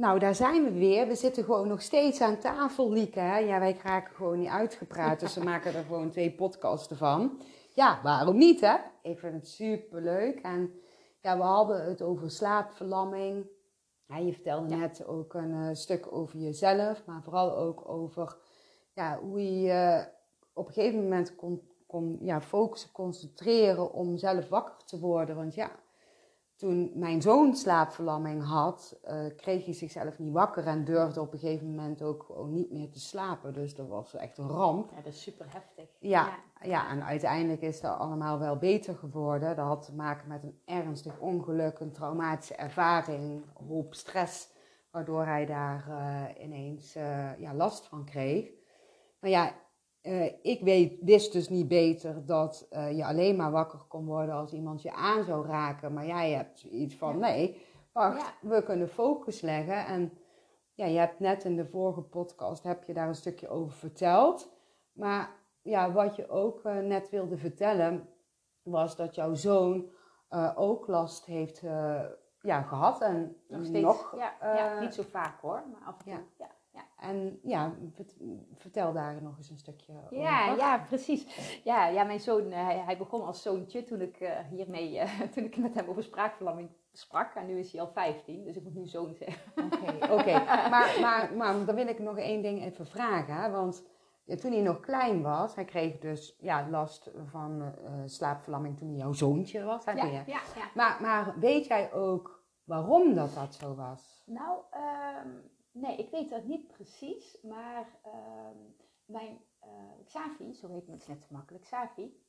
Nou, daar zijn we weer. We zitten gewoon nog steeds aan tafel, Lieke. Hè? Ja, wij raken gewoon niet uitgepraat, dus we maken er gewoon twee podcasten van. Ja, waarom niet, hè? Ik vind het superleuk. En ja, we hadden het over slaapverlamming. Ja, je vertelde net ook een uh, stuk over jezelf, maar vooral ook over ja, hoe je op een gegeven moment kon, kon ja, focussen, concentreren om zelf wakker te worden. Want ja, toen mijn zoon slaapverlamming had, uh, kreeg hij zichzelf niet wakker en durfde op een gegeven moment ook gewoon niet meer te slapen. Dus dat was echt een ramp. Ja, dat is super heftig. Ja, ja, ja. en uiteindelijk is dat allemaal wel beter geworden. Dat had te maken met een ernstig ongeluk, een traumatische ervaring, een hoop stress, waardoor hij daar uh, ineens uh, ja, last van kreeg. Maar ja, uh, ik weet, wist dus niet beter dat uh, je alleen maar wakker kon worden als iemand je aan zou raken. Maar jij hebt iets van, nee, wacht, ja. we kunnen focus leggen. En ja, je hebt net in de vorige podcast, heb je daar een stukje over verteld. Maar ja, wat je ook uh, net wilde vertellen, was dat jouw zoon ook last heeft ja, gehad. En nog steeds, nog, ja, ja, niet zo vaak hoor, maar af en toe, ja. En ja, vertel daar nog eens een stukje over. Ja, ja precies. Ja, ja mijn zoon, hij, hij begon als zoontje toen ik uh, hiermee, uh, toen ik met hem over spraakverlamming sprak. En nu is hij al 15, dus ik moet nu zoon zeggen. Oké, oké. Maar, maar, maar dan wil ik nog één ding even vragen. Want toen hij nog klein was, hij kreeg dus ja, last van uh, slaapverlamming toen hij jouw zoontje was. Hè, ja, ja, ja. Maar, maar weet jij ook waarom dat dat zo was? Nou, um Nee, ik weet dat niet precies, maar uh, mijn uh, Xavi, zo heet het net zo makkelijk, Xavi,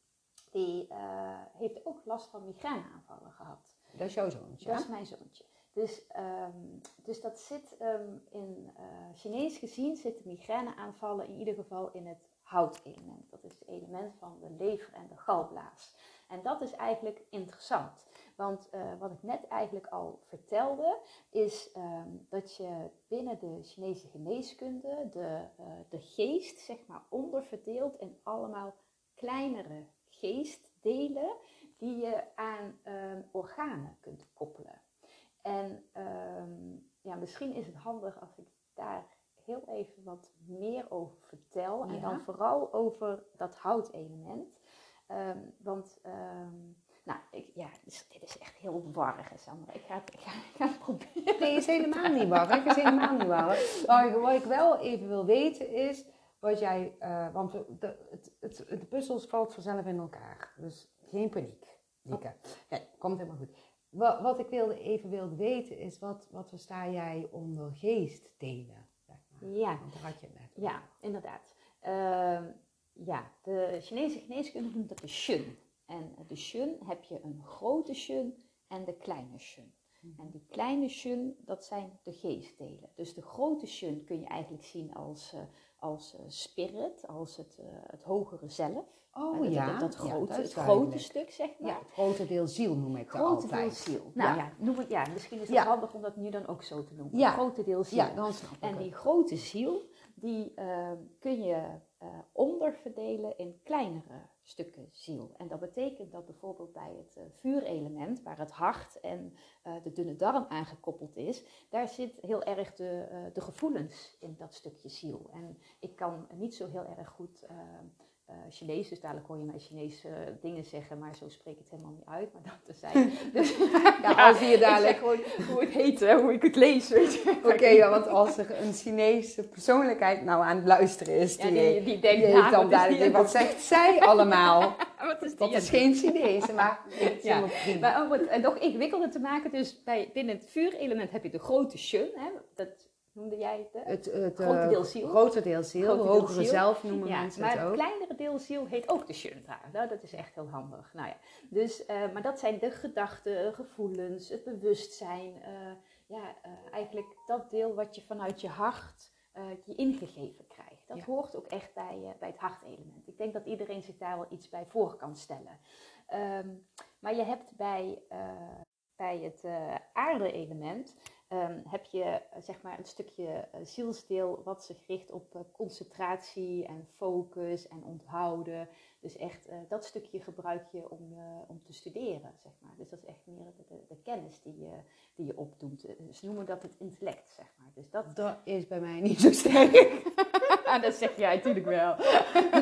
die uh, heeft ook last van migraineaanvallen gehad. Dat is jouw zoontje? Dat is mijn zoontje. Dus, um, dus dat zit um, in uh, Chinees gezien, zitten migraineaanvallen in ieder geval in het houtelement. Dat is het element van de lever en de galblaas. En dat is eigenlijk interessant. Want uh, wat ik net eigenlijk al vertelde, is um, dat je binnen de Chinese geneeskunde de, uh, de geest, zeg maar, onderverdeelt in allemaal kleinere geestdelen die je aan um, organen kunt koppelen. En um, ja, misschien is het handig als ik daar heel even wat meer over vertel. Ja. En dan vooral over dat houtelement. want nou, ik, ja, dus, dit is echt heel warrig, Sandra. Ik ga het, ik ga, ik ga het proberen. Nee, het is helemaal niet warrig. Het is helemaal niet warrig. Maar wat ik wel even wil weten is, wat jij, uh, want de, het, het, het puzzels valt vanzelf in elkaar. Dus geen paniek, Lieke. Oh. Nee, komt helemaal goed. Wat, wat ik wilde, even wilde weten is, wat, wat versta jij onder geestdelen? Zeg maar. Ja. Want daar had je het net Ja, inderdaad. Uh, ja, de Chinese geneeskunde noemt dat de shun. En de shun heb je een grote shun en de kleine shun. En die kleine shun, dat zijn de geestdelen. Dus de grote shun kun je eigenlijk zien als, uh, als uh, spirit, als het, uh, het hogere zelf. Oh dat, ja, dat, dat, grote, ja, dat het grote stuk, zeg maar. Ja, het grote deel ziel noem ik grote altijd. deel ziel. Nou ja, noem het, ja misschien is het handig om dat nu dan ook zo te noemen. Ja. Het grote deel ziel. Ja, dan snap ik En het. die grote ziel, die kun je onderverdelen in kleinere stukken ziel. En dat betekent dat bijvoorbeeld bij het uh, vuurelement, waar het hart en de dunne darm aangekoppeld is, daar zit heel erg de, de gevoelens in dat stukje ziel. En ik kan niet zo heel erg goed uh, Chinees, dus dadelijk hoor je mij Chinese uh, dingen zeggen, maar zo spreek ik het helemaal niet uit. Maar dat te zijn. Dus, ja, als je dadelijk... gewoon hoe het heet, hè, hoe ik het lees, weet je. Oké, okay, ja, want als er een Chinese persoonlijkheid nou aan het luisteren is, die, ja, die, die denkt, die nou, dan dadelijk, wat zegt zij allemaal? wat is dat is geen Chinese, maar ja. Maar om het nog ingewikkelder te maken, dus bij, binnen het vuurelement heb je de grote shun, hè, dat noemde jij het? Het, het grote deel ziel. Grote deel ziel, grote deel hogere ziel. zelf noemen ja, mensen maar het ook. het kleinere deel ziel heet ook de shunta. Nou, dat is echt heel handig. Nou ja, dus, uh, maar dat zijn de gedachten, gevoelens, het bewustzijn. Uh, ja, uh, eigenlijk dat deel wat je vanuit je hart je ingegeven krijgt. Dat Ja. hoort ook echt bij, bij het hartelement. Ik denk dat iedereen zich daar wel iets bij voor kan stellen. Um, maar je hebt bij, bij het aarde-element ehm, heb je eh, zeg maar een stukje eh, zielsdeel wat zich richt op eh, concentratie en focus en onthouden. Dus echt dat stukje gebruik je om, om te studeren, zeg maar. Dus dat is echt meer de, de, de kennis die je, die je opdoet. Ze noemen dat het intellect, zeg maar. Dus dat... dat is bij mij niet zo sterk. dat zeg jij natuurlijk wel.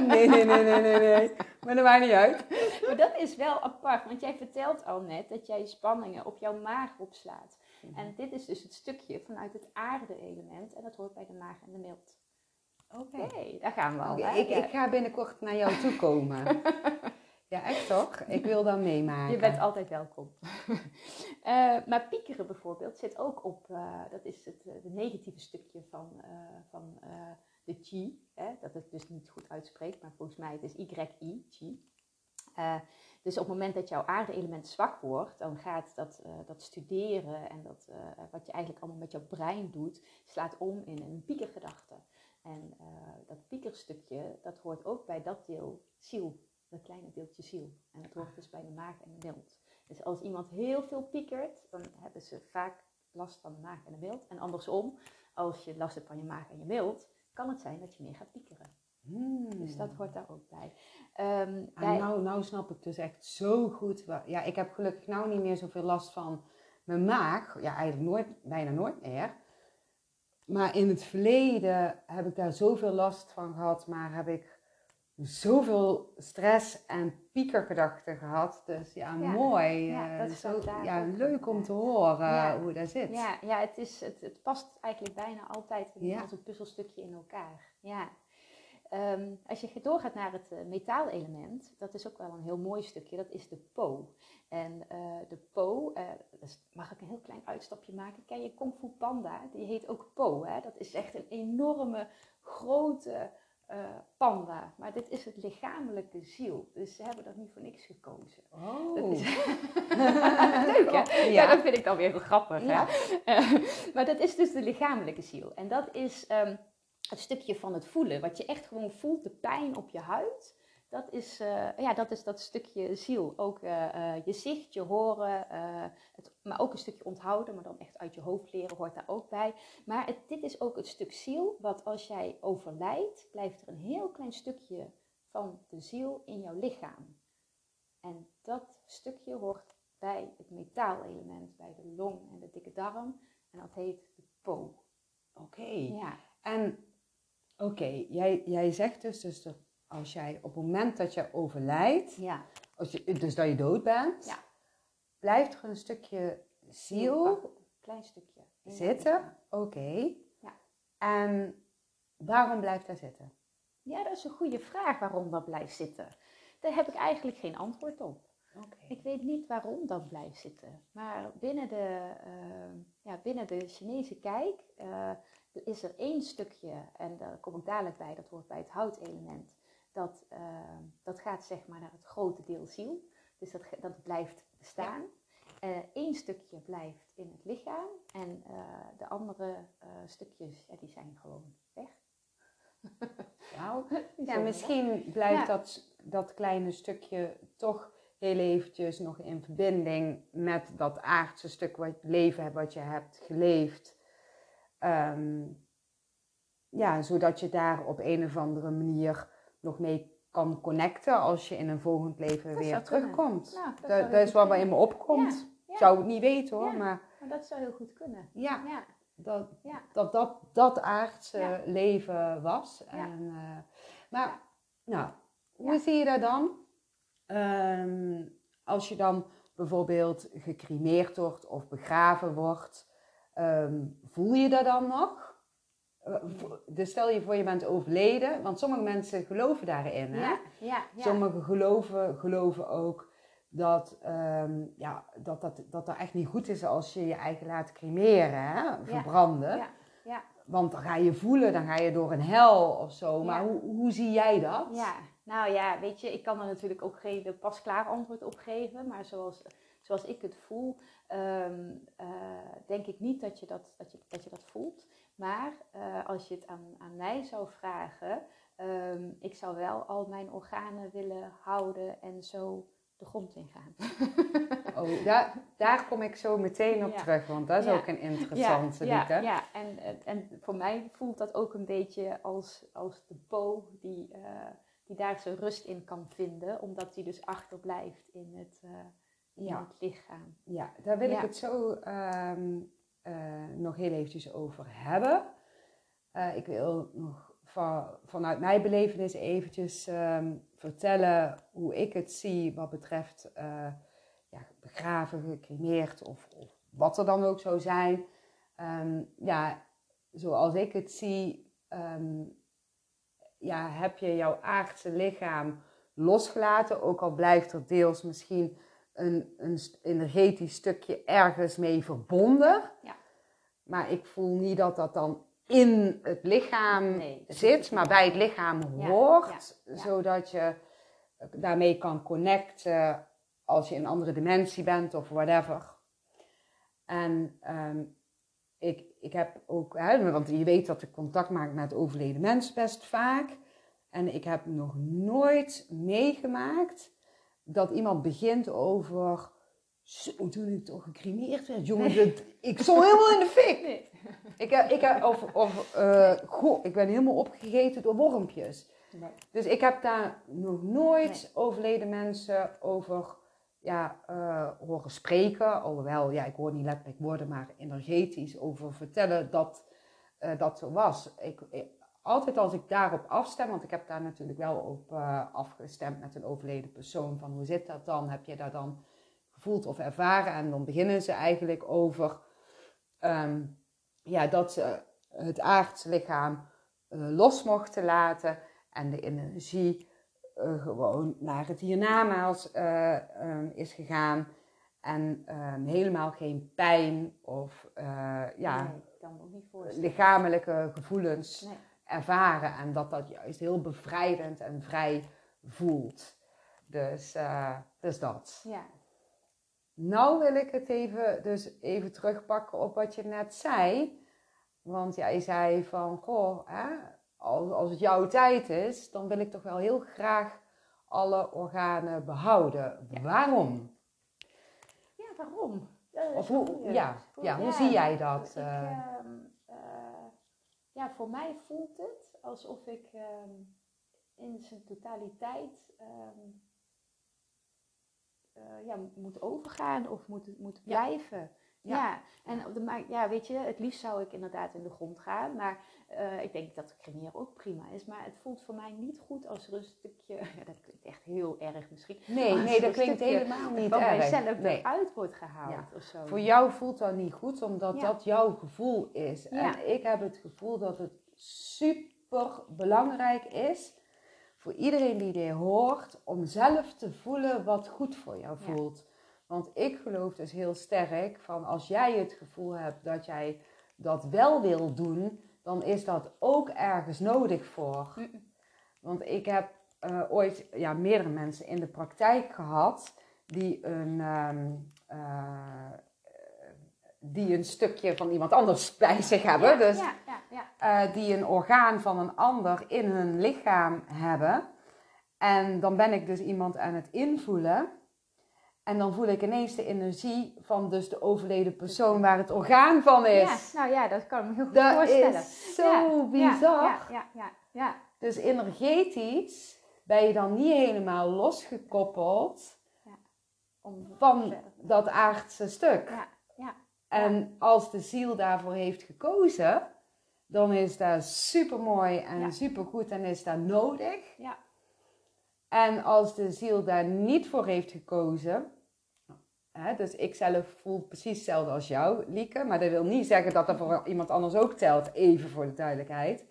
nee, nee, nee, nee, nee, nee. Maar dat maakt niet uit. Maar dat is wel apart, want jij vertelt al net dat jij spanningen op jouw maag opslaat. Mhm. En dit is dus het stukje vanuit het aarde-element en dat hoort bij de maag en de milt. Oké, daar gaan we al. ik, ik, ga binnenkort naar jou toe komen. ja, echt toch? Ik wil dan meemaken. Je bent altijd welkom. uh, maar piekeren bijvoorbeeld zit ook op, uh, dat is het, uh, negatieve stukje van, van de chi. Hè? Dat het dus niet goed uitspreekt, maar volgens mij het is Y-I, chi. Dus op het moment dat jouw aarde-element zwak wordt, dan gaat dat, uh, dat studeren en dat, uh, wat je eigenlijk allemaal met jouw brein doet, slaat om in een piekergedachte. En uh, dat piekerstukje, dat hoort ook bij dat deel ziel, dat kleine deeltje ziel. En dat hoort dus bij de maag en de mild. Dus als iemand heel veel piekert, dan hebben ze vaak last van de maag en de mild. En andersom, als je last hebt van je maag en je mild, kan het zijn dat je meer gaat piekeren. Dus dat hoort daar ook bij. Um, nou, nou snap ik dus echt zo goed. Ja, ik heb gelukkig nou niet meer zoveel last van mijn maag. Ja, eigenlijk nooit, bijna nooit meer. Maar in het verleden heb ik daar zoveel last van gehad. Maar heb ik zoveel stress en piekergedachten gehad. Dus ja, mooi. Ja, zo, ja leuk om te horen hoe dat zit. Ja, ja het, is, het, het past eigenlijk bijna altijd als een puzzelstukje in elkaar. Ja. Ehm, als je doorgaat naar het uh, metaalelement, dat is ook wel een heel mooi stukje, dat is de Po. En uh, de Po, uh, mag ik een heel klein uitstapje maken? Ken je Kung Fu Panda? Die heet ook Po. Hè? Dat is echt een enorme, grote panda. Maar dit is het lichamelijke ziel. Dus ze hebben dat niet voor niks gekozen. Oh. Dat is... Leuk hè? Ja. ja. dat vind ik dan weer heel grappig. Ja. Hè? maar dat is dus de lichamelijke ziel. En dat is... Um, het stukje van het voelen, wat je echt gewoon voelt, de pijn op je huid. Dat is, uh, ja, dat, is dat stukje ziel. Ook uh, uh, je zicht, je horen, het, maar ook een stukje onthouden, maar dan echt uit je hoofd leren hoort daar ook bij. Maar het, dit is ook het stuk ziel, wat als jij overlijdt, blijft er een heel klein stukje van de ziel in jouw lichaam. En dat stukje hoort bij het metaalelement, bij de long en de dikke darm. En dat heet de po. Oké. Ja. En Oké, jij, jij zegt dus, dus dat als jij op het moment dat je overlijdt, ja. als je, dus dat je dood bent, ja. blijft er een stukje ziel, een klein stukje, zitten. Oké. Ja. En waarom blijft dat zitten? Ja, dat is een goede vraag waarom dat blijft zitten. Daar heb ik eigenlijk geen antwoord op. Okay. Ik weet niet waarom dat blijft zitten. Maar binnen de, uh, ja, binnen de Chinese kijk uh, is er één stukje, en daar kom ik dadelijk bij, dat hoort bij het houtelement. Dat, uh, dat gaat zeg maar naar het grote deel ziel. Dus dat, dat blijft bestaan. Eén stukje blijft in het lichaam en de andere stukjes, ja, die zijn gewoon weg. Ja, misschien blijft dat, dat kleine stukje toch heel eventjes nog in verbinding met dat aardse stuk wat leven wat je hebt geleefd. Ehm, ja, zodat je daar op een of andere manier nog mee kan connecten als je in een volgend leven weer terugkomt. Nou, dat, dat, is wat bij in me opkomt. Ja, Zou ik niet weten hoor, maar... Maar dat zou heel goed kunnen. Ja, Dat, dat, dat dat aardse leven was. En, uh, maar, nou, hoe zie je dat dan? Ehm, als je dan bijvoorbeeld gecremeerd wordt of begraven wordt, ehm, voel je dat dan nog? Eh, dus stel je voor je bent overleden, want sommige mensen geloven daarin. Hè? Ja, ja, ja. Sommigen geloven, geloven ook dat, um, ja, dat, dat, dat dat echt niet goed is als je je eigen laat cremeren, hè? verbranden. Ja, ja, Want dan ga je voelen, dan ga je door een hel of zo. Maar hoe, hoe zie jij dat? Ja, nou ja, weet je, ik kan er natuurlijk ook geen pasklaar antwoord op geven. Maar zoals, zoals ik het voel, ehm, eh, denk ik niet dat je dat, dat, je, dat, je dat voelt. Maar uh, als je het aan, aan mij zou vragen, um, ik zou wel al mijn organen willen houden en zo de grond ingaan. Oh, daar, daar kom ik zo meteen op Ja. terug, want dat is Ja. ook een interessante, ja, ja, ja. En, en- en voor mij voelt dat ook een beetje als, als de po die, eh, die daar zijn rust in kan vinden, omdat die dus achterblijft in het, eh, in Ja. het lichaam. Ja, daar wil ik het zo ehm, eh, nog heel eventjes over hebben. Eh, ik wil nog van, vanuit mijn belevenis eventjes ehm, vertellen hoe ik het zie wat betreft eh, ja, begraven, gecremeerd of, of wat er dan ook zou zijn. Ehm, ja, zoals ik het zie, ja, heb je jouw aardse lichaam losgelaten, ook al blijft er deels misschien een, een energetisch stukje ergens mee verbonden. Ja. Maar ik voel niet dat dat dan in het lichaam Nee, zit, het maar bij het lichaam hoort. ja, ja. Zodat je daarmee kan connecten als je in een andere dimensie bent of whatever. En ehm, ik, ik heb ook, hè, want je weet dat ik contact maak met overleden mensen best vaak. En ik heb nog nooit meegemaakt dat iemand begint over. Zo, toen ik toch gecremeerd werd, jongen, dat- ik stond helemaal in de fik. Nee. Ik, heb- ik heb, of, of eh, goh, ik ben helemaal opgegeten door wormpjes. Nee. Dus ik heb daar nog nooit overleden mensen over ja, eh, horen spreken. Alhoewel, ja, ik hoor niet letterlijk woorden, maar energetisch over vertellen dat eh, dat zo was. Ik, ik- altijd als ik daarop afstem, want ik heb daar natuurlijk wel op eh, afgestemd met een overleden persoon, van hoe zit dat dan? Heb je dat dan gevoeld of ervaren? En dan beginnen ze eigenlijk over ehm, ja, dat ze het aardse lichaam eh, los mochten laten en de energie eh, gewoon naar het hiernamaals eh, ehm, is gegaan. En ehm, helemaal geen pijn of ja, Nee, ik kan me ook niet voorstellen. lichamelijke gevoelens Nee. Ervaren. En dat dat juist heel bevrijdend en vrij voelt. Dus, eh, dus dat. Ja. Nou wil ik het even, dus even terugpakken op wat je net zei. Want jij zei van, goh, hè, als, als het jouw tijd is, dan wil ik toch wel heel graag alle organen behouden. Waarom? ja, waarom? Of hoe, ja, ja, hoe zie jij dat? ik, eh? Ja, voor mij voelt het alsof ik ehm, in zijn totaliteit ehm, eh, ja, moet overgaan of moet, moet blijven. Ja. Ja. en op de, ja, weet je, het liefst zou ik inderdaad in de grond gaan. Maar eh, ik denk dat cremeren ook prima is. Maar het voelt voor mij niet goed als er een stukje, ja, dat klinkt echt heel erg misschien, Nee, nee, dat klinkt helemaal niet erg. mijzelf Nee. eruit wordt gehaald Ja. of zo. Voor jou voelt dat niet goed, omdat dat jouw gevoel is. En ik heb het gevoel dat het super belangrijk is voor iedereen die dit hoort, om zelf te voelen wat goed voor jou voelt. Want ik geloof dus heel sterk van als jij het gevoel hebt dat jij dat wel wil doen, dan is dat ook ergens nodig voor. Want ik heb eh, ooit ja, meerdere mensen in de praktijk gehad die een, ehm, eh, die een stukje van iemand anders bij zich hebben. Ja, dus ja, ja, ja. eh, die een orgaan van een ander in hun lichaam hebben. En dan ben ik dus iemand aan het invoelen. En dan voel ik ineens de energie van dus de overleden persoon waar het orgaan van is. Ja, nou ja, dat kan ik me heel goed dat voorstellen. is zo Ja, bizar. Ja, ja, ja, ja. Dus energetisch ben je dan niet helemaal losgekoppeld Om van dat aardse stuk. Ja, ja. En als de ziel daarvoor heeft gekozen, dan is dat super mooi en Ja. super goed en is dat nodig. Ja. En als de ziel daar niet voor heeft gekozen, dus ik zelf voel precies hetzelfde als jou, Lieke, maar dat wil niet zeggen dat dat voor iemand anders ook telt, even voor de duidelijkheid.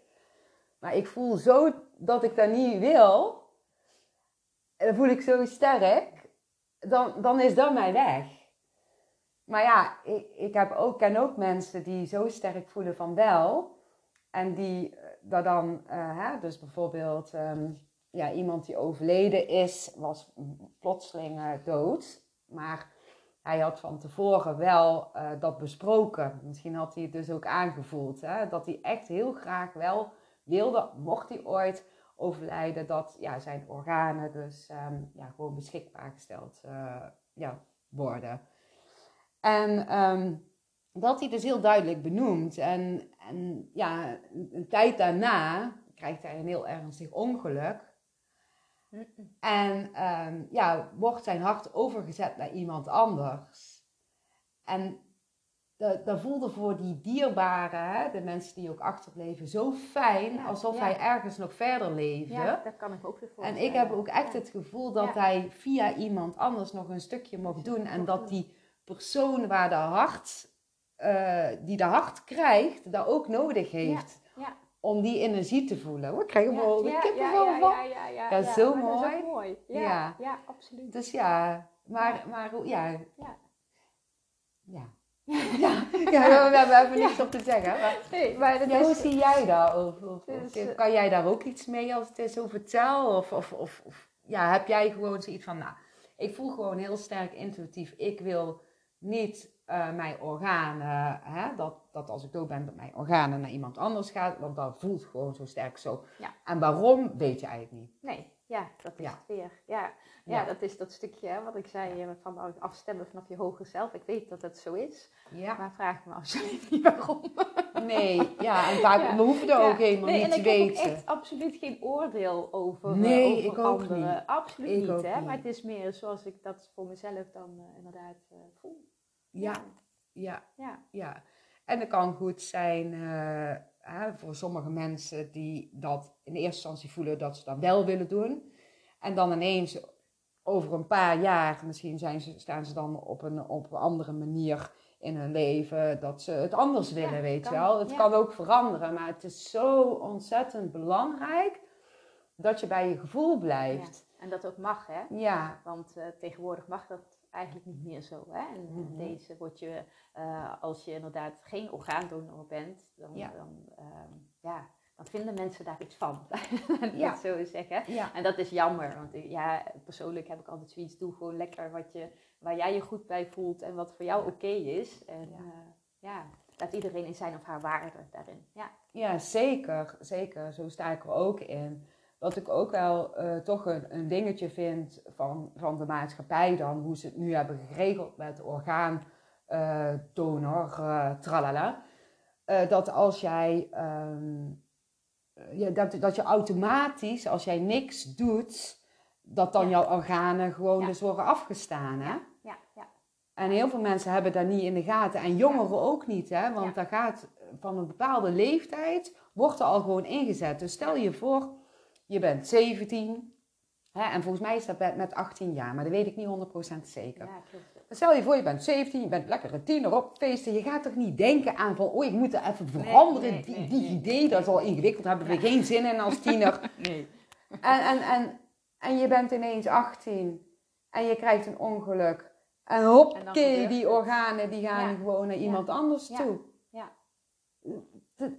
Maar ik voel zo dat ik dat niet wil, en dan voel ik zo sterk, dan, dan is dat mijn weg. Maar ja, ik, ik heb ook, ken ook mensen die zo sterk voelen van wel. En die eh, dat dan, eh, dus bijvoorbeeld ehm, ja, iemand die overleden is, was plotseling eh, dood. Maar hij had van tevoren wel eh, dat besproken. Misschien had hij het dus ook aangevoeld. Hè, dat hij echt heel graag wel wilde, mocht hij ooit overlijden, dat ja, zijn organen dus ehm, ja, gewoon beschikbaar gesteld eh, ja, worden. En ehm, dat hij dus heel duidelijk benoemt. En, en ja, een tijd daarna krijgt hij een heel ernstig ongeluk. En ehm, ja, wordt zijn hart overgezet naar iemand anders. En dat, dat voelde voor die dierbaren, de mensen die ook achterbleven, zo fijn. Ja, alsof ja. hij ergens nog verder leefde. Ja, dat kan ik ook weer en voorstellen. ik heb ook echt Ja. het gevoel dat hij via iemand anders nog een stukje mocht doen. En dat die persoon waar de hart, eh, die de hart krijgt, dat ook nodig heeft. ja. Om die energie te voelen. We krijgen Ja, wel ja, kippenvel ja, van. ja, ja, ja, Dat is ja, zo maar Dat is mooi. mooi. Ja, Ja. absoluut. Dus ja, maar, maar hoe- ja. Ja. Ja. Ja, we, hebben even niks op te zeggen. Maar, Nee, maar dat ja, hoe zie jij dat? Of, of, Dus, of- eh, kan jij daar ook iets mee als het is zo vertel? Of, of, of, of ja, heb jij gewoon zoiets van, nou, ik voel gewoon heel sterk intuïtief, ik wil niet eh, mijn organen, hè, dat, dat als ik dood ben, dat mijn organen naar iemand anders gaan, want dat voelt gewoon zo sterk zo. Ja. En waarom, weet je eigenlijk niet. Nee, ja, dat is Ja. het weer. Ja. Ja, Ja. dat is dat stukje hè, wat ik zei van afstemmen vanaf je hoger zelf. Ik weet dat het zo is, Ja. maar vraag me absoluut niet waarom. Nee, ja, en vaak, we hoeven dat Ja. ook helemaal nee, niet en te ik heb weten. ook echt absoluut geen oordeel over, eh, Nee, over ik ook anderen. niet. Absoluut Ik niet, hè? niet. maar het is meer zoals ik dat voor mezelf dan eh, inderdaad eh, voel. Ja, ja, Ja, ja. En het kan goed zijn eh, voor sommige mensen die dat in eerste instantie voelen dat ze dat wel willen doen. En dan ineens over een paar jaar, misschien zijn ze, staan ze dan op een, op een andere manier in hun leven, dat ze het anders willen, Ja, weet je wel. Het ja. kan ook veranderen, maar het is zo ontzettend belangrijk dat je bij je gevoel blijft. en dat ook mag, hè? Ja, Want eh, tegenwoordig mag dat eigenlijk niet meer zo. Hè? En Mhm. deze word je, eh, als je inderdaad geen orgaandonor bent, dan, Ja. dan, ehm, ja, dan vinden mensen daar iets van. Laat Ja. zo zeggen. ja, En dat is jammer, want ik- ja, persoonlijk heb ik altijd zoiets, doe gewoon lekker wat je, waar jij je goed bij voelt en wat voor jou oké is. En Ja. ja. ja, laat iedereen in zijn of haar waarde daarin. Ja, Ja, zeker. Zeker. Zo sta ik er ook in. Wat ik ook wel eh, toch een, een dingetje vind van, van de maatschappij dan, hoe ze het nu hebben geregeld met orgaandonor, eh tralala. Eh, dat als jij, ehm, eh, ja, dat, dat je automatisch, als jij niks doet, dat dan Ja. jouw organen gewoon Ja. dus worden afgestaan. Hè? ja, ja. En heel veel mensen hebben dat niet in de gaten. En jongeren ook niet, hè? Want Ja. daar gaat van een bepaalde leeftijd, wordt er al gewoon ingezet. Dus stel je voor, je bent 17. Hè? En volgens mij is dat met- met 18 jaar, maar dat weet ik niet 100% zeker. ja klopt. Stel je voor, je bent 17, je bent lekker een tiener op feesten. Je gaat toch niet denken aan van, oh, ik moet er even veranderen. nee, die, nee, die idee, dat is al ingewikkeld. Daar hebben we geen zin in als tiener. Nee. En, en, en, en je bent ineens 18 en je krijgt een ongeluk. En hoppakee, die organen die gaan Ja. gewoon naar iemand anders toe. Ja. Dat,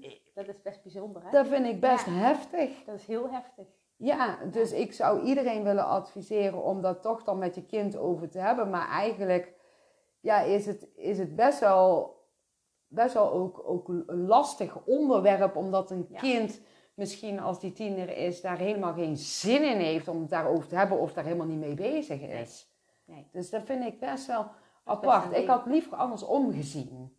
Dat is best bijzonder, hè? dat vind ik best Ja. heftig. Dat is heel heftig. Ja, dus ik zou iedereen willen adviseren om dat toch dan met je kind over te hebben. Maar eigenlijk ja, is, het, is het best wel, best wel ook, ook een lastig onderwerp. Omdat een Ja. kind misschien als die tiener is daar helemaal geen zin in heeft om het daarover te hebben. Of daar helemaal niet mee bezig is. Nee. Dus dat vind ik best wel apart. Ik had liever andersom gezien.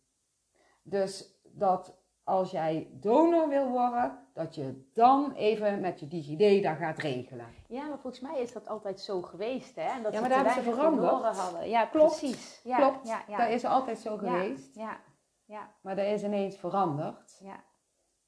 Dus dat als jij donor wil worden, dat je dan even met je DigiD dat gaat regelen. Ja, maar volgens mij is dat altijd zo geweest, hè? En dat Ja, maar daar hebben ze veranderd. hadden. Ja, Klopt, precies. Ja, Klopt, Ja, ja. dat is altijd zo geweest. Ja, ja, Maar dat is ineens veranderd. ja.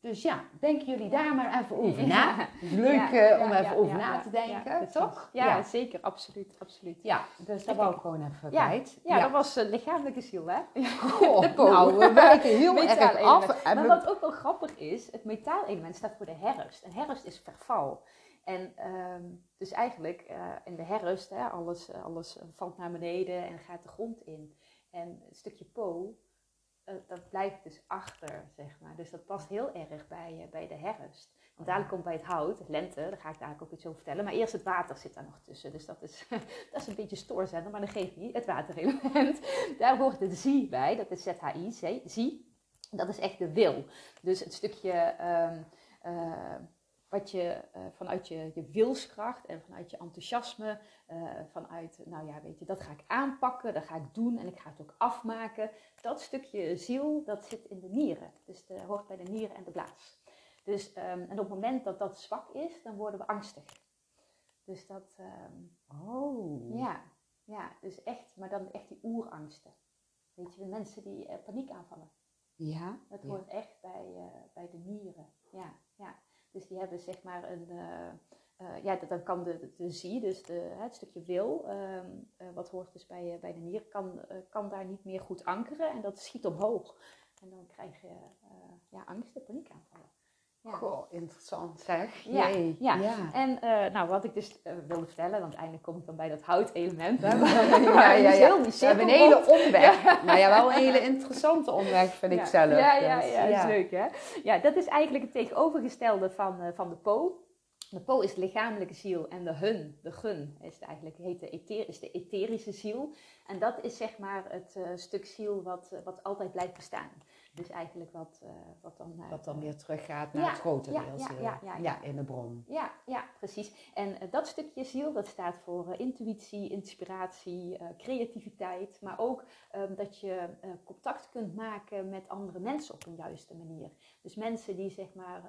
Dus ja, denken jullie daar maar even over na. Leuk Ja, eh, om ja, even over na te denken, toch? Ja, zeker. Absoluut, absoluut. Ja, dus dat wou ik gewoon even Ja, kwijt. Ja, dat was uh, lichamelijke ziel, hè? Goh, de nou, we wijken heel erg af. En Maar wat ook wel grappig is, het metaalelement staat voor de herfst. En herfst is verval. En ehm, dus eigenlijk eh, in de herfst, hè, alles, alles valt naar beneden en gaat de grond in. En het stukje po, dat blijft dus achter, zeg maar. Dus dat past heel erg bij, eh, bij de herfst. Want dadelijk komt bij het hout, het lente, daar ga ik dadelijk ook iets over vertellen. Maar eerst het water zit daar nog tussen. Dus dat is, dat is een beetje stoorzender, maar dat geeft niet. Het waterelement. Daar hoort de zie bij, dat is ZHI, zie- zie. Dat is echt de wil. Dus het stukje ehm, eh, wat je vanuit je, je wilskracht en vanuit je enthousiasme, vanuit, nou ja, weet je, dat ga ik aanpakken, dat ga ik doen en ik ga het ook afmaken. Dat stukje ziel, dat zit in de nieren. Dus dat hoort bij de nieren en de blaas. Dus, ehm, en op het moment dat dat zwak is, dan worden we angstig. Dus dat, ehm, oh. ja, ja, dus echt, maar dan echt die oerangsten. Weet je, de mensen die uh, paniek aanvallen. Ja. Dat hoort echt bij, uh, bij de nieren. Ja, ja. Dus die hebben zeg maar een, uh, ja, dan kan de, de, zie, dus de, het stukje wil, um, wat hoort dus bij, bij de nieren, kan, kan daar niet meer goed ankeren en dat schiet omhoog. En dan krijg je ja, angsten, paniekaanvallen. Ja. Goh, interessant zeg. Ja, ja. ja. En uh, nou, wat ik dus uh, wilde vertellen, want eindelijk kom ik dan bij dat houtelement. Hè, ja, ja, ja. We hebben een hele omweg. Ja. Nou ja, wel een hele interessante omweg vind ik zelf. Ja, ja, dus, ja, is leuk hè. Ja, dat is eigenlijk het tegenovergestelde van, uh, van de po. De po is de lichamelijke ziel en de hun, de gun, is eigenlijk, heet de, ether, is de etherische ziel. En dat is zeg maar het stuk ziel wat, wat altijd blijft bestaan. Dus eigenlijk wat, uh, wat dan... Uh, wat dan weer teruggaat naar ja, het grote ja, deel ja, ja, ja, in de bron. Ja, ja precies. En uh, dat stukje ziel, dat staat voor intuïtie, inspiratie, creativiteit. Maar ook um, dat je contact kunt maken met andere mensen op een juiste manier. Dus mensen die zeg maar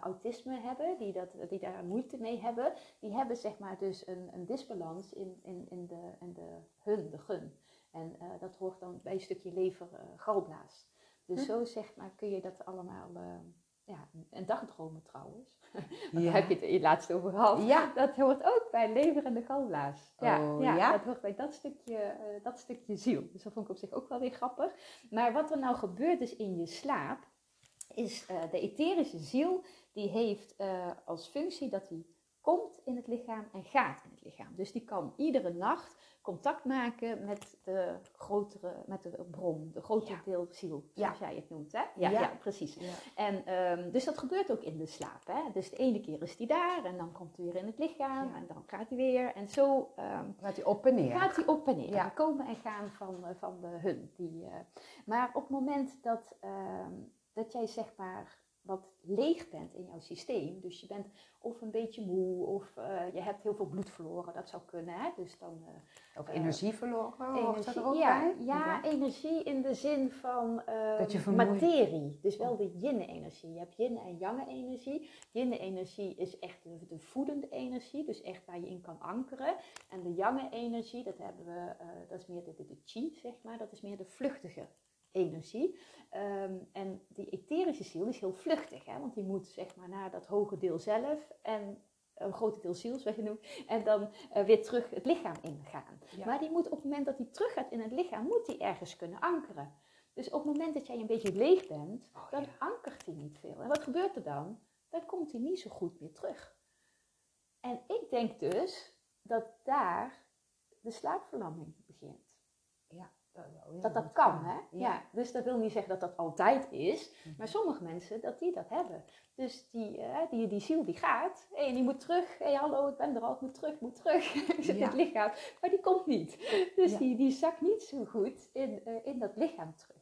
autisme hebben, die, dat, die daar moeite mee hebben, die hebben zeg maar dus een, een disbalans in, in, in, de, in de hun, de gun. En dat hoort dan bij een stukje lever-galblaas. Dus hm. zo zeg maar kun je dat allemaal, uh, ja, en dagdromen trouwens. ja. Daar heb je het je laatst over gehad. Ja. Dat hoort ook bij lever en de galblaas. Ja, oh, ja, ja, dat hoort bij dat stukje, uh, dat stukje ziel. Dus dat vond ik op zich ook wel weer grappig. Maar wat er nou gebeurt dus in je slaap, is uh, de etherische ziel, die heeft als functie dat hij komt in het lichaam en gaat in het lichaam. Dus die kan iedere nacht contact maken met de grotere, met de bron, de grotere deel ziel, zoals jij het noemt. Hè? Ja, ja. precies. En um, dus dat gebeurt ook in de slaap. Hè? Dus de ene keer is hij daar en dan komt hij weer in het lichaam en dan gaat hij weer. En zo um, gaat hij op en neer. Gaat hij op en neer. Ja. komen en gaan van, uh, van de hun. Die, uh, maar op het moment dat, um, dat jij zeg maar wat leeg bent in jouw systeem. Dus je bent of een beetje moe of uh, je hebt heel veel bloed verloren. Dat zou kunnen. Hè? Dus dan, uh, of energie verloren? Energie, er ook ja, bij? ja, energie in de zin van uh, materie. Dus wel de yin-energie. Je hebt yin en yang-energie. Yin-energie is echt de, de, voedende energie. Dus echt waar je in kan ankeren. En de yang-energie, dat hebben we, dat is meer de, de, de chi, zeg maar. Dat is meer de vluchtige energie. Um, en die etherische ziel is heel vluchtig, hè? want die moet zeg maar naar dat hoge deel zelf en een grote deel ziel, zoals je noemt, en dan uh, weer terug het lichaam ingaan. Ja. Maar die moet op het moment dat hij terug gaat in het lichaam, moet hij ergens kunnen ankeren. Dus op het moment dat jij een beetje leeg bent, oh, dan ja. ankert hij niet veel. En wat gebeurt er dan? Dan komt hij niet zo goed meer terug. En ik denk dus dat daar de slaapverlamming begint. Ja, dat dat kan, hè? Ja. Dus dat wil niet zeggen dat dat altijd is, mhm. maar sommige mensen, dat die dat hebben. Dus die, uh, die, die ziel die gaat, en die moet terug. Hé, hey, hallo, ik ben er al, ik moet terug, ik moet terug. ik zit in het lichaam, maar die komt niet. Dus die, die zakt niet zo goed in, uh, in dat lichaam terug.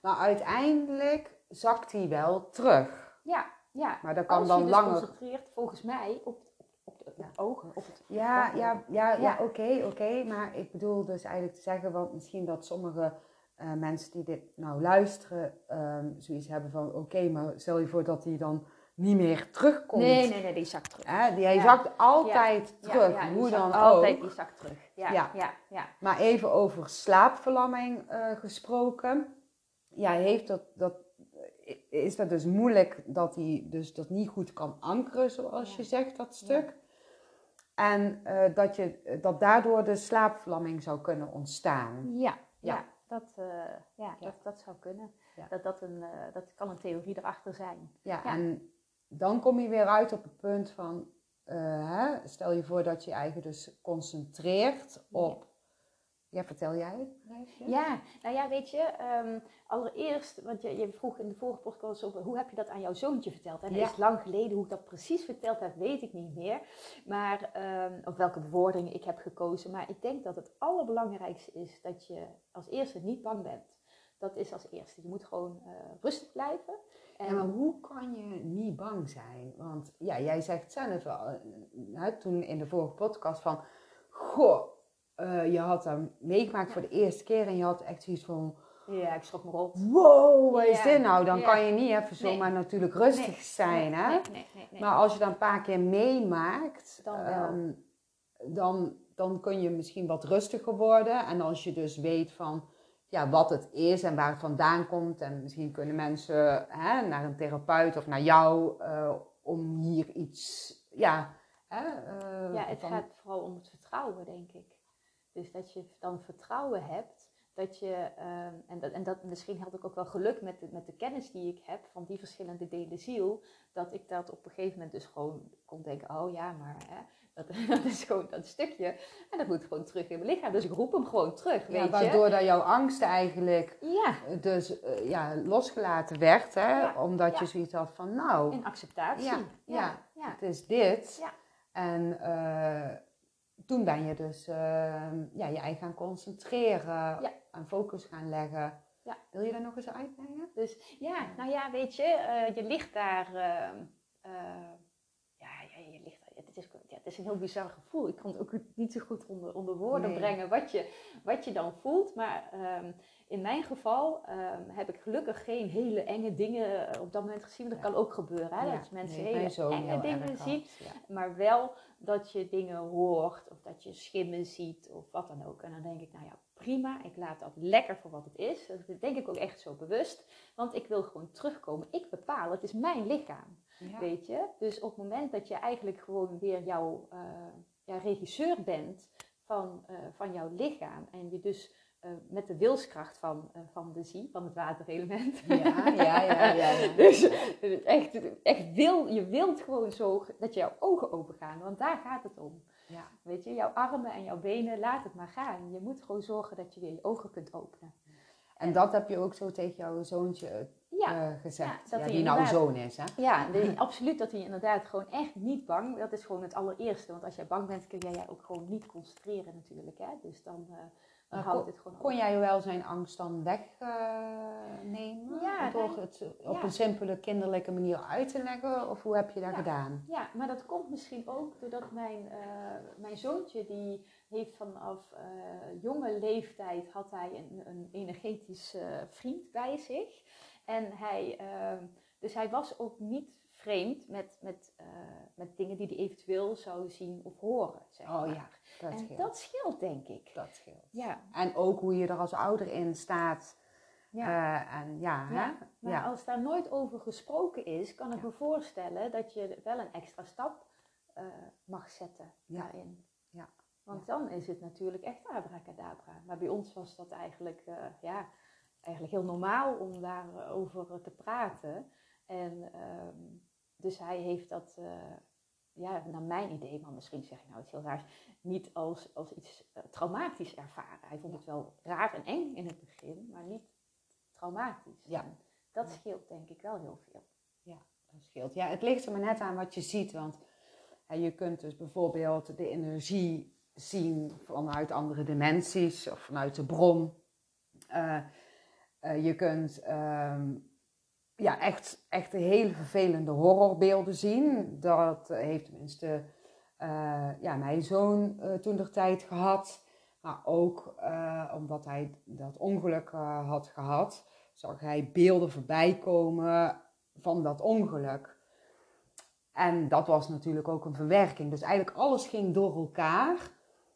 Maar uiteindelijk zakt hij wel terug. Ja, ja. Maar dat kan Als dan je dus langer... concentreert, volgens mij, op de ogen. Op het ja, ja, ja, ja, oké, oké. Maar ik bedoel dus eigenlijk te zeggen, want misschien dat sommige uh, mensen die dit nou luisteren, um, zoiets hebben van, oké, okay, maar stel je voor dat hij dan niet meer terugkomt. Nee, nee, nee, die zakt terug. Hè? Die, hij ja. zakt altijd ja, terug, ja, hoe dan altijd ook. die zakt terug. Ja, ja. Ja, Maar even over slaapverlamming uh, gesproken. Ja, heeft dat, dat, is dat dus moeilijk dat hij dus dat niet goed kan ankeren, zoals je zegt, dat stuk. En uh, dat, je, dat daardoor de slaapverlamming zou kunnen ontstaan. Ja, ja. ja dat, uh, ja, Dat, dat zou kunnen. Dat, dat, een, uh, dat kan een theorie erachter zijn. Ja, en dan kom je weer uit op het punt van... Hè, stel je voor dat je je eigen dus concentreert op ja, vertel jij het? Ja, nou ja, weet je, um, allereerst, want je, je, vroeg in de vorige podcast over hoe heb je dat aan jouw zoontje verteld? En ja. dat is lang geleden, hoe ik dat precies verteld heb, weet ik niet meer. Maar, um, of welke bewoordingen ik heb gekozen. Maar ik denk dat het allerbelangrijkste is dat je als eerste niet bang bent. Dat is als eerste. Je moet gewoon uh, rustig blijven. Ja, maar hoe kan je niet bang zijn? Want ja, jij zegt zelf wel, eh, toen in de vorige podcast van, goh, eh, je had dat meegemaakt voor de eerste keer en je had echt zoiets van, Ja, ik schrok me rot. wow, wat is dit nou? Dan ja. kan je niet even Nee. zomaar natuurlijk rustig Nee, zijn, nee, hè? Nee, nee, nee, nee. Maar als je dan een paar keer meemaakt, Dan ehm, dan, dan kun je misschien wat rustiger worden. En als je dus weet van ja, wat het is en waar het vandaan komt. En misschien kunnen mensen hè, naar een therapeut of naar jou eh, om hier iets. Ja, hè, eh, Ja, het van- gaat vooral om het vertrouwen, denk ik. Dus dat je dan vertrouwen hebt, dat je, ehm, en, dat, en dat misschien had ik ook wel geluk met de, met de kennis die ik heb van die verschillende delen ziel, dat ik dat op een gegeven moment dus gewoon kon denken, oh ja, maar hè, dat, dat is gewoon dat stukje. En dat moet gewoon terug in mijn lichaam. Dus ik roep hem gewoon terug, ja, weet waardoor dat jouw angst eigenlijk. Ja, dus eh, ja, losgelaten werd. Hè, Ja, omdat je zoiets had van nou, in acceptatie. Ja, ja, het is dit. En eh, toen ben je dus eh, ja, je eigen gaan concentreren Ja. en focus gaan leggen. Ja. Wil je dat nog eens uitleggen? Dus ja, nou ja, weet je, eh, je ligt daar. ehm, eh, ja, ja, je ligt daar. Het is, ja, het is een heel bizar gevoel. Ik kan het ook niet zo goed onder, onder woorden Nee. brengen wat je, wat je dan voelt. Maar ehm, in mijn geval ehm, heb ik gelukkig geen hele enge dingen eh, op dat moment gezien. Want dat Ja. kan ook gebeuren, hè, Ja, dat mensen nee, hele enge dingen zien. Maar wel dat je dingen hoort of dat je schimmen ziet of wat dan ook. En dan denk ik, nou ja, prima. Ik laat dat lekker voor wat het is. Dat denk ik ook echt zo bewust. Want ik wil gewoon terugkomen. Ik bepaal, het is mijn lichaam. Ja. Weet je? Dus op het moment dat je eigenlijk gewoon weer jouw eh, ja, regisseur bent van, eh, van jouw lichaam. En je dus eh, met de wilskracht van, eh, van de zie, van het waterelement. Ja, ja, ja, ja, ja. dus dus echt, echt wil, je wilt gewoon zo dat je jouw ogen open gaan. Want daar gaat het om. Ja. Weet je, jouw armen en jouw benen, laat het maar gaan. Je moet gewoon zorgen dat je weer je ogen kunt openen. En dat heb je ook zo tegen jouw zoontje Ja, eh, gezegd. Ja, dat Ja, hij die nou zoon is, hè? Ja, de- absoluut dat hij inderdaad gewoon echt niet bang. Dat is gewoon het allereerste. Want als jij bang bent, kun jij ook gewoon niet concentreren natuurlijk. Hè? Dus dan, houdt gewoon Kon jij wel zijn angst dan wegnemen? Ja, door nee. het op Ja. een simpele kinderlijke manier uit te leggen? Of hoe heb je dat Ja. gedaan? Ja, maar dat komt misschien ook doordat mijn, eh, mijn zoontje, die heeft vanaf eh, jonge leeftijd, had hij een, een energetisch eh, vriend bij zich. En hij, eh, dus hij was ook niet vreemd met, met, met dingen die hij eventueel zou zien of horen, zeg Oh ja, dat en scheelt. dat scheelt, denk ik. Dat scheelt. Ja, En ook hoe je er als ouder in staat. ja. Eh, en ja, hè? Ja, maar Ja. als daar nooit over gesproken is, kan ik me voorstellen dat je wel een extra stap eh, mag zetten daarin. Ja. Want dan is het natuurlijk echt abracadabra. Maar bij ons was dat eigenlijk, eh, ja, eigenlijk heel normaal om daarover te praten. En ehm, dus hij heeft dat, ja, naar mijn idee, maar misschien zeg ik nou iets heel raars, niet als, als iets eh, traumatisch ervaren. Hij vond het wel raar en eng in het begin, maar niet traumatisch. Ja. En dat scheelt denk ik wel heel veel. Dat scheelt. Ja, het ligt er maar net aan wat je ziet. Want hè, je kunt dus bijvoorbeeld de energie zien vanuit andere dimensies of vanuit de bron. Eh, eh, je kunt ehm, ja, echt, echt hele vervelende horrorbeelden zien. Dat heeft tenminste eh, ja, mijn zoon eh, toen de tijd gehad. Maar ook eh, omdat hij dat ongeluk had gehad, zag hij beelden voorbij komen van dat ongeluk. En dat was natuurlijk ook een verwerking. Dus eigenlijk alles ging door elkaar.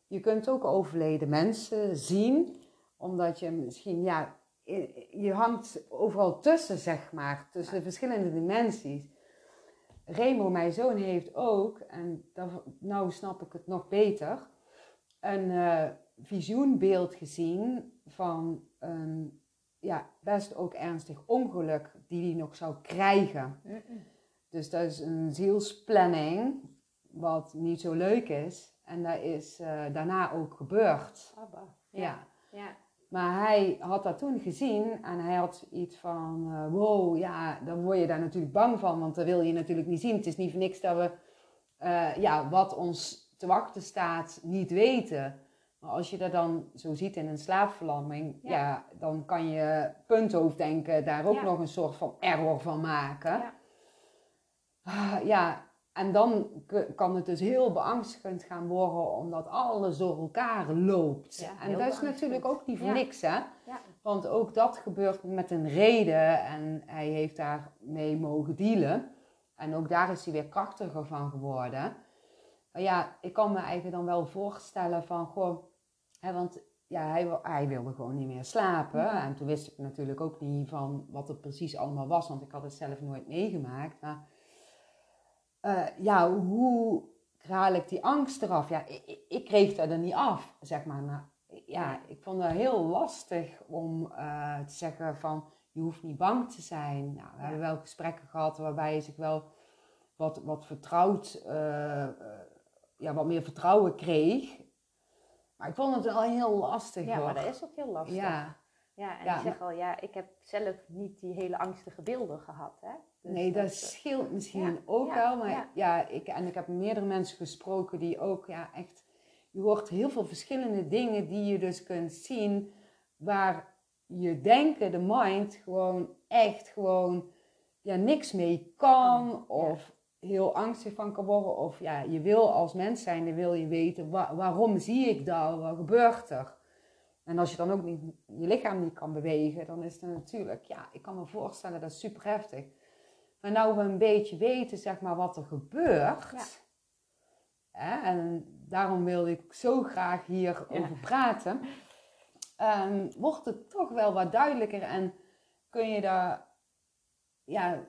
Je kunt ook overleden mensen zien, omdat je misschien, ja, je hangt overal tussen, zeg maar, tussen de verschillende dimensies. Remo, mijn zoon, heeft ook, en dat, nou snap ik het nog beter, een eh, visioenbeeld gezien van een ja, best ook ernstig ongeluk die hij nog zou krijgen. Dus dat is een zielsplanning, wat niet zo leuk is. En dat is eh, daarna ook gebeurd. Abba. Ja. ja. Maar hij had dat toen gezien en hij had iets van, eh, wow, ja, dan word je daar natuurlijk bang van, want dat wil je natuurlijk niet zien. Het is niet voor niks dat we, eh, ja, wat ons te wachten staat, niet weten. Maar als je dat dan zo ziet in een slaapverlamming, ja, dan kan je punthoofddenken daar ook nog een soort van error van maken. Ja. Ah, ja, en dan kan het dus heel beangstigend gaan worden, omdat alles door elkaar loopt. en dat is natuurlijk ook niet voor niks, hè? Want ook dat gebeurt met een reden en hij heeft daarmee mogen dealen. En ook daar is hij weer krachtiger van geworden. Maar ja, ik kan me eigenlijk dan wel voorstellen van, gewoon, hè, want ja, hij, hij, wilde gewoon niet meer slapen. En toen wist ik natuurlijk ook niet van wat er precies allemaal was, want ik had het zelf nooit meegemaakt. Maar uh, ja, hoe haal ik die angst eraf? Ja, ik, ik, kreeg dat er niet af, zeg maar. maar ja, ik vond het heel lastig om uh, te zeggen van, je hoeft niet bang te zijn. Nou, we hebben wel gesprekken gehad waarbij je zich wel wat, wat vertrouwd, uh, ja, wat meer vertrouwen kreeg. Maar ik vond het wel heel lastig. Ja, maar dat is ook heel lastig. Ja. Ja, en ja, ik zeg al, ja, ik heb zelf niet die hele angstige beelden gehad. Hè? Dus nee, dat, scheelt misschien ook wel. Maar ja. ik, en ik heb meerdere mensen gesproken die ook ja, echt... Je hoort heel veel verschillende dingen die je dus kunt zien... waar je denken, de mind, gewoon echt gewoon ja, niks mee kan. Of heel angstig van kan worden. Of ja, je wil als mens zijn, dan wil je weten waarom zie ik dat? Wat gebeurt er? En als je dan ook niet je lichaam niet kan bewegen, dan is het natuurlijk, ja, ik kan me voorstellen dat is super heftig. Maar nou we een beetje weten, zeg maar, wat er gebeurt. Ja. Hè, en daarom wilde ik zo graag hierover ja. praten. Um, wordt het toch wel wat duidelijker en kun je daar ja,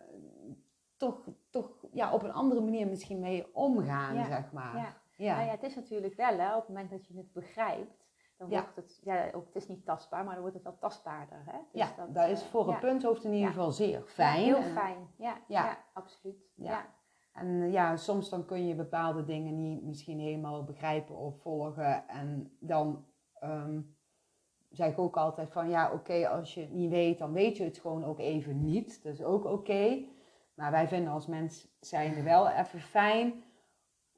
toch, toch ja, op een andere manier misschien mee omgaan, zeg maar. Ja. Ja. Nou ja, het is natuurlijk wel, hè, op het moment dat je het begrijpt, dan wordt het, ja, ook, het is niet tastbaar, maar dan wordt het wel tastbaarder. Hè? Dus ja, dat, dat is voor een punthoofd in ieder geval zeer fijn. heel fijn, ja, ja. absoluut. Ja. En ja, soms dan kun je bepaalde dingen niet misschien helemaal begrijpen of volgen. En dan um, zeg ik ook altijd van ja, oké, als je het niet weet, dan weet je het gewoon ook even niet. Dat is ook oké. Maar wij vinden als mens zijn wel even fijn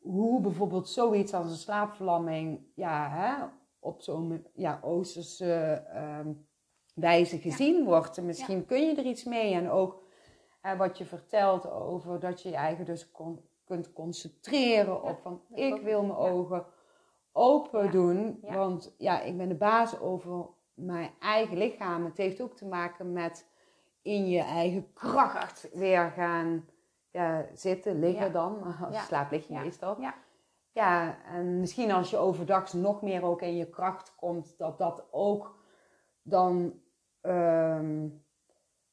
hoe bijvoorbeeld zoiets als een slaapverlamming, ja, hè, op zo'n ja, Oosterse uh, wijze gezien wordt. misschien kun je er iets mee. En ook wat je vertelt over dat je je eigen dus kunt concentreren op van ik wil mijn ogen open doen. Want ja, ik ben de baas over mijn eigen lichaam. Het heeft ook te maken met in je eigen kracht weer gaan ja, zitten, liggen dan. Slaapt lig je meestal. Ja. Ja, en misschien als je overdag nog meer ook in je kracht komt, dat dat ook dan ehm,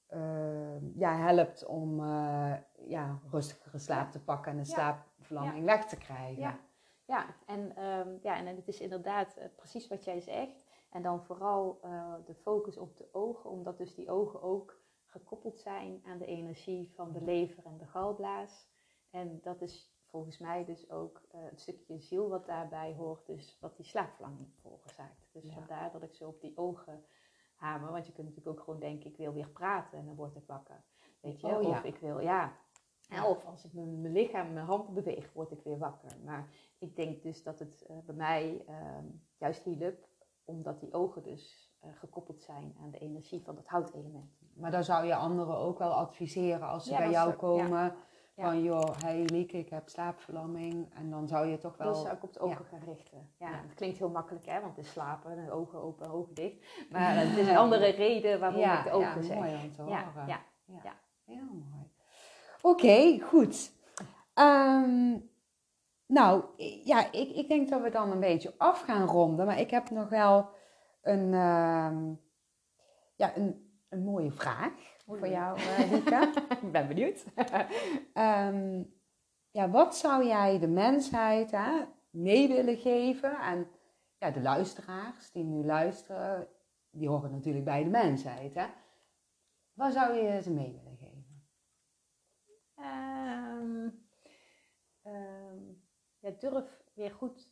ehm, ja, helpt om uh, ja, rustigere slaap te pakken en de slaapverlamming weg te krijgen. Ja, ja. En, ehm, ja en het is inderdaad eh, precies wat jij zegt. En dan vooral uh, de focus op de ogen, omdat dus die ogen ook gekoppeld zijn aan de energie van de lever en de galblaas. En dat is volgens mij dus ook uh, het stukje ziel wat daarbij hoort, dus wat die slaapverlanging veroorzaakt. Dus vandaar dat ik zo op die ogen hamer, want je kunt natuurlijk ook gewoon denken, ik wil weer praten en dan word ik wakker. Weet je, oh, of ik wil, ja, of als ik mijn, mijn lichaam, mijn hand beweeg, word ik weer wakker. Maar ik denk dus dat het uh, bij mij uh, juist hielp, omdat die ogen dus uh, gekoppeld zijn aan de energie van dat houtelement. Maar dan zou je anderen ook wel adviseren als ze bij jou komen. Van joh, hey Lieke, ik heb slaapverlamming. En dan zou je toch wel... Dan zou ik op de ogen gaan richten. Ja, het klinkt heel makkelijk hè, want het is slapen, de ogen open, ogen dicht. Maar het is een andere reden waarom ik de ogen zeg. mooi om te horen. Ja, ja, heel mooi. Oké, goed. Um, nou, ja, ik, ik denk dat we dan een beetje af gaan ronden. Maar ik heb nog wel een, um, ja, een, een mooie vraag voor jou, uh, ik ben benieuwd. um, ja, wat zou jij de mensheid hè, mee willen geven? En ja, de luisteraars die nu luisteren, die horen natuurlijk bij de mensheid. Hè? Wat zou je ze mee willen geven? Um, um, ja, durf weer goed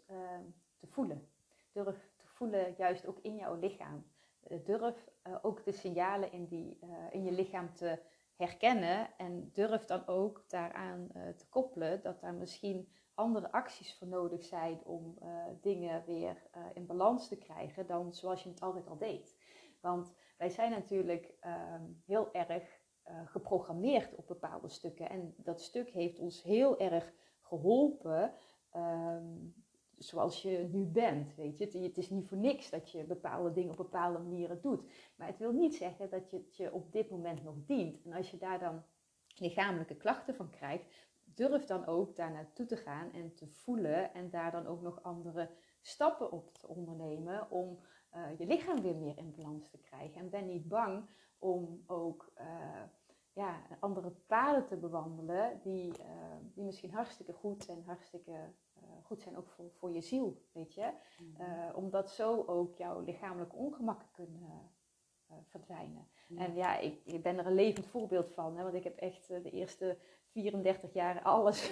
te voelen. Durf te voelen juist ook in jouw lichaam. Eh, durf uh, ook de signalen in, die, uh, in je lichaam te herkennen en durf dan ook daaraan te koppelen dat daar misschien andere acties voor nodig zijn om dingen weer in balans te krijgen dan zoals je het altijd al deed. Want wij zijn natuurlijk uh, heel erg geprogrammeerd op bepaalde stukken. En dat stuk heeft ons heel erg geholpen um, zoals je nu bent. Weet je? Het, is niet voor niks dat je bepaalde dingen op bepaalde manieren doet. Maar het wil niet zeggen dat je het je op dit moment nog dient. En als je daar dan lichamelijke klachten van krijgt, durf dan ook daar naartoe te gaan en te voelen en daar dan ook nog andere stappen op te ondernemen om uh, je lichaam weer meer in balans te krijgen. En ben niet bang om ook uh, ja, andere paden te bewandelen die, uh, die misschien hartstikke goed en hartstikke goed zijn ook voor, voor je ziel, weet je. Mm-hmm. omdat zo ook jouw lichamelijke ongemakken kunnen verdwijnen. Mm-hmm. En ja, ik, ik, ben er een levend voorbeeld van, hè, want ik heb echt de eerste 34 jaar alles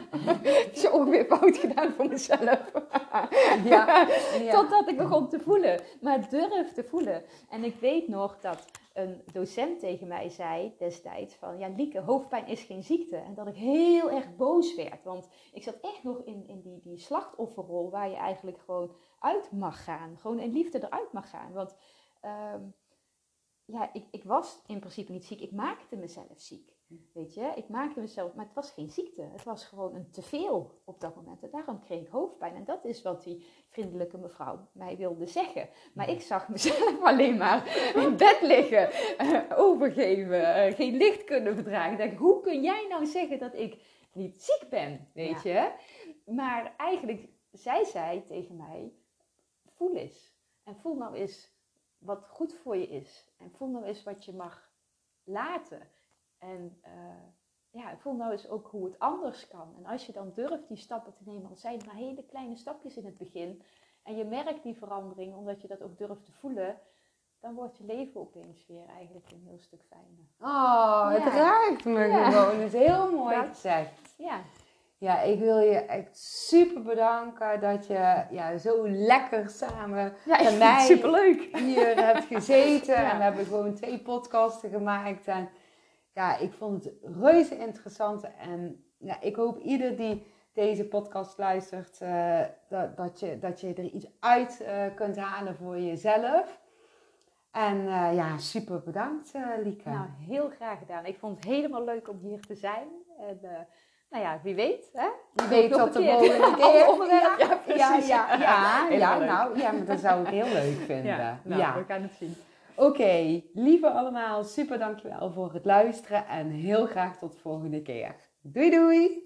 zo ongeveer fout gedaan voor mezelf. ja, ja. Totdat ik begon te voelen. Maar durf te voelen. En ik weet nog dat een docent tegen mij zei destijds van... Ja, Lieke, hoofdpijn is geen ziekte. En dat ik heel erg boos werd. Want ik zat echt nog in, in die, die slachtofferrol waar je eigenlijk gewoon uit mag gaan. Gewoon in liefde eruit mag gaan. Want um, ja, ik, ik was in principe niet ziek. Ik maakte mezelf ziek. Weet je, ik maakte mezelf, maar het was geen ziekte. Het was gewoon een teveel op dat moment. En daarom kreeg ik hoofdpijn. En dat is wat die vriendelijke mevrouw mij wilde zeggen. Maar ik zag mezelf alleen maar in bed liggen, uh, overgeven, uh, geen licht kunnen verdragen. Ik dacht, hoe kun jij nou zeggen dat ik niet ziek ben? Weet je? Maar eigenlijk, zij zei tegen mij, voel eens. En voel nou eens wat goed voor je is. En voel nou eens wat je mag laten. En uh, ja, voel nou eens ook hoe het anders kan. En als je dan durft die stappen te nemen, al zijn het maar hele kleine stapjes in het begin, en je merkt die verandering omdat je dat ook durft te voelen, dan wordt je leven opeens weer eigenlijk een heel stuk fijner. Oh, het raakt me gewoon. Het is heel mooi dat, gezegd. Ja. Ja, ik wil je echt super bedanken dat je ja, zo lekker samen ja, met mij superleuk. hier hebt gezeten. En we hebben gewoon twee podcasten gemaakt. En ja, ik vond het reuze interessant. En ja, ik hoop ieder die deze podcast luistert, uh, dat, dat, je, dat je er iets uit uh, kunt halen voor jezelf. En uh, ja, super bedankt, Lieke. Nou, heel graag gedaan. Ik vond het helemaal leuk om hier te zijn. En, nou ja, wie weet, hè? Wie weet tot de volgende keer. Ja, ja, ja, ja, ja, nou, ja, maar dat zou ik heel leuk vinden. Ja, nou, we gaan het zien. Oké, lieve allemaal, super dankjewel voor het luisteren en heel graag tot de volgende keer. Doei doei!